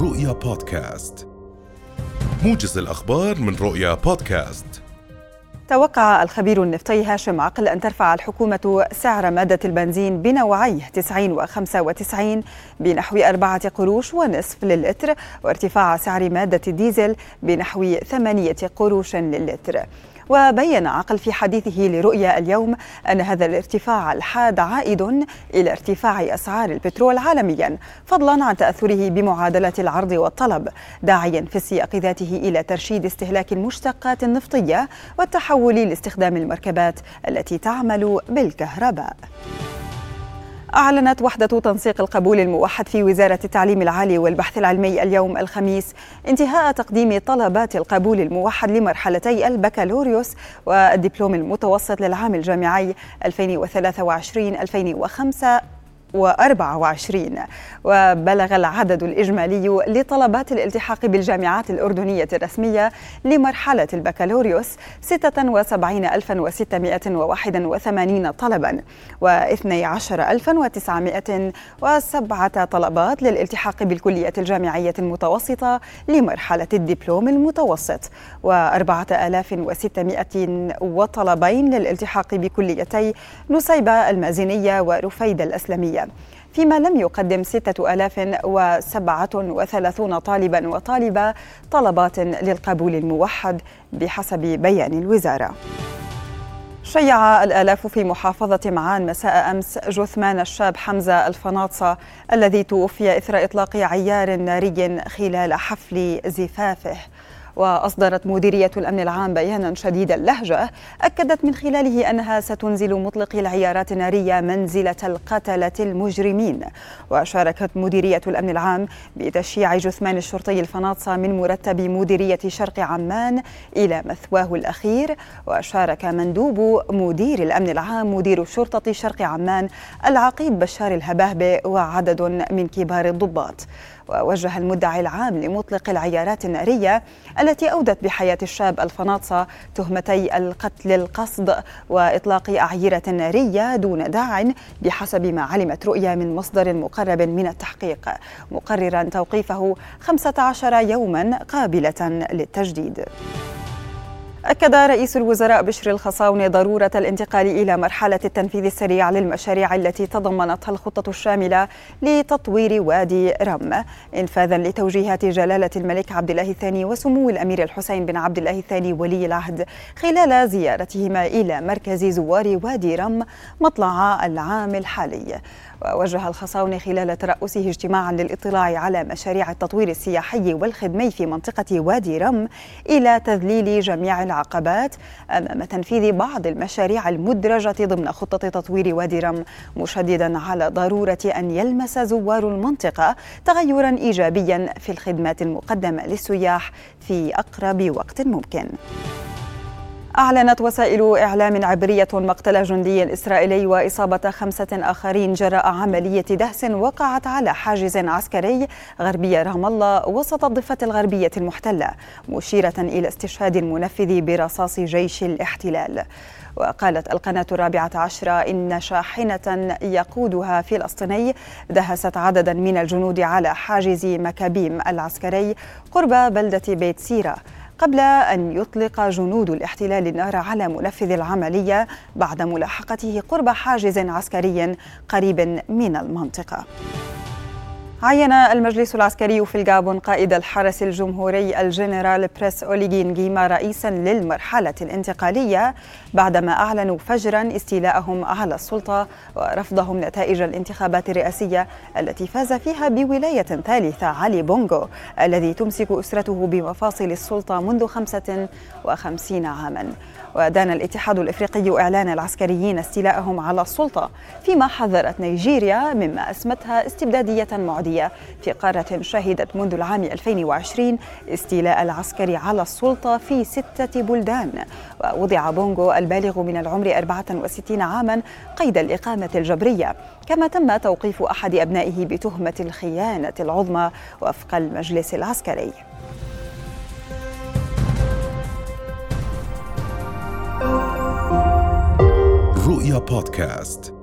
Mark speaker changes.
Speaker 1: رؤيا بودكاست. موجز الأخبار من رؤيا بودكاست.
Speaker 2: توقع الخبير النفطي هاشم عقل أن ترفع الحكومة سعر مادة البنزين بنوعيه 90 و 95 بنحو أربعة قروش ونصف للتر وارتفاع سعر مادة الديزل بنحو ثمانية قروش للتر وبين عقل في حديثه لرؤيا اليوم أن هذا الارتفاع الحاد عائد إلى ارتفاع أسعار البترول عالميا فضلا عن تأثره بمعادلة العرض والطلب داعيا في السياق ذاته إلى ترشيد استهلاك المشتقات النفطية والتحول لاستخدام المركبات التي تعمل بالكهرباء. أعلنت وحدة تنسيق القبول الموحد في وزارة التعليم العالي والبحث العلمي اليوم الخميس انتهاء تقديم طلبات القبول الموحد لمرحلتي البكالوريوس والدبلوم المتوسط للعام الجامعي 2023-2005 و24 وبلغ العدد الإجمالي لطلبات الالتحاق بالجامعات الأردنية الرسمية لمرحلة البكالوريوس 76681 طلبا و12907 طلبات للالتحاق بالكلية الجامعية المتوسطة لمرحلة الدبلوم المتوسط و4600 وطلبين للالتحاق بكليتي نسيبة المازنية ورفيد فيما لم يقدم 6037 طالبا وطالبة طلبات للقبول الموحد بحسب بيان الوزارة. شيع الآلاف في محافظة معان مساء أمس جثمان الشاب حمزة الفناطسة الذي توفي إثر إطلاق عيار ناري خلال حفل زفافه. وأصدرت مديرية الأمن العام بيانا شديد اللهجة أكدت من خلاله أنها ستنزل مطلقي العيارات النارية منزلة القتلة المجرمين. وشاركت مديرية الأمن العام بتشييع جثمان الشرطي الفناطسة من مرتب مديرية شرق عمان إلى مثواه الأخير. وشارك مندوب مدير الأمن العام مدير شرطة شرق عمان العقيد بشار الهباهبة وعدد من كبار الضباط. ووجه المدعي العام لمطلق العيارات النارية التي أودت بحياة الشاب الفناطسة تهمتي القتل القصد وإطلاق أعيرة نارية دون داع بحسب ما علمت رؤيا من مصدر مقرب من التحقيق. مقررا توقيفه 15 يوما قابلة للتجديد. أكد رئيس الوزراء بشر الخصاونة ضرورة الانتقال إلى مرحلة التنفيذ السريع للمشاريع التي تضمنتها الخطة الشاملة لتطوير وادي رم. إنفاذا لتوجيهات جلالة الملك عبد الله الثاني وسمو الأمير الحسين بن عبد الله الثاني ولي العهد خلال زيارتهما إلى مركز زوار وادي رم مطلع العام الحالي. ووجه الخصاونة خلال ترأسه اجتماعا للاطلاع على مشاريع التطوير السياحي والخدمي في منطقة وادي رم إلى تذليل جميع العقبات أمام تنفيذ بعض المشاريع المدرجة ضمن خطة تطوير وادي رم مشددا على ضرورة أن يلمس زوار المنطقة تغيرا إيجابيا في الخدمات المقدمة للسياح في أقرب وقت ممكن. أعلنت وسائل إعلام عبرية مقتل جندي إسرائيلي وإصابة خمسة آخرين جراء عملية دهس وقعت على حاجز عسكري غربي رام الله وسط الضفة الغربية المحتلة مشيرة إلى استشهاد المنفذ برصاص جيش الاحتلال. وقالت القناة الرابعة عشرة إن شاحنة يقودها فلسطيني دهست عددا من الجنود على حاجز مكابيم العسكري قرب بلدة بيت سيرة. قبل أن يطلق جنود الاحتلال النار على منفذ العملية بعد ملاحقته قرب حاجز عسكري قريب من المنطقة. عين المجلس العسكري في الجابون قائد الحرس الجمهوري الجنرال بريس أوليغي نغيما رئيسا للمرحلة الانتقالية بعدما أعلنوا فجرا استيلاءهم على السلطة ورفضهم نتائج الانتخابات الرئاسية التي فاز فيها بولاية ثالثة علي بونغو الذي تمسك أسرته بمفاصل السلطة منذ 55 عاما. ودان الاتحاد الإفريقي إعلان العسكريين استيلاءهم على السلطة فيما حذرت نيجيريا مما أسمتها استبدادية معديه في قارة شهدت منذ العام 2020 استيلاء العسكري على السلطة في ستة بلدان. ووضع بونغو البالغ من العمر 64 عاما قيد الإقامة الجبرية. كما تم توقيف أحد أبنائه بتهمة الخيانة العظمى وفق المجلس العسكري.
Speaker 1: رؤيا بودكاست.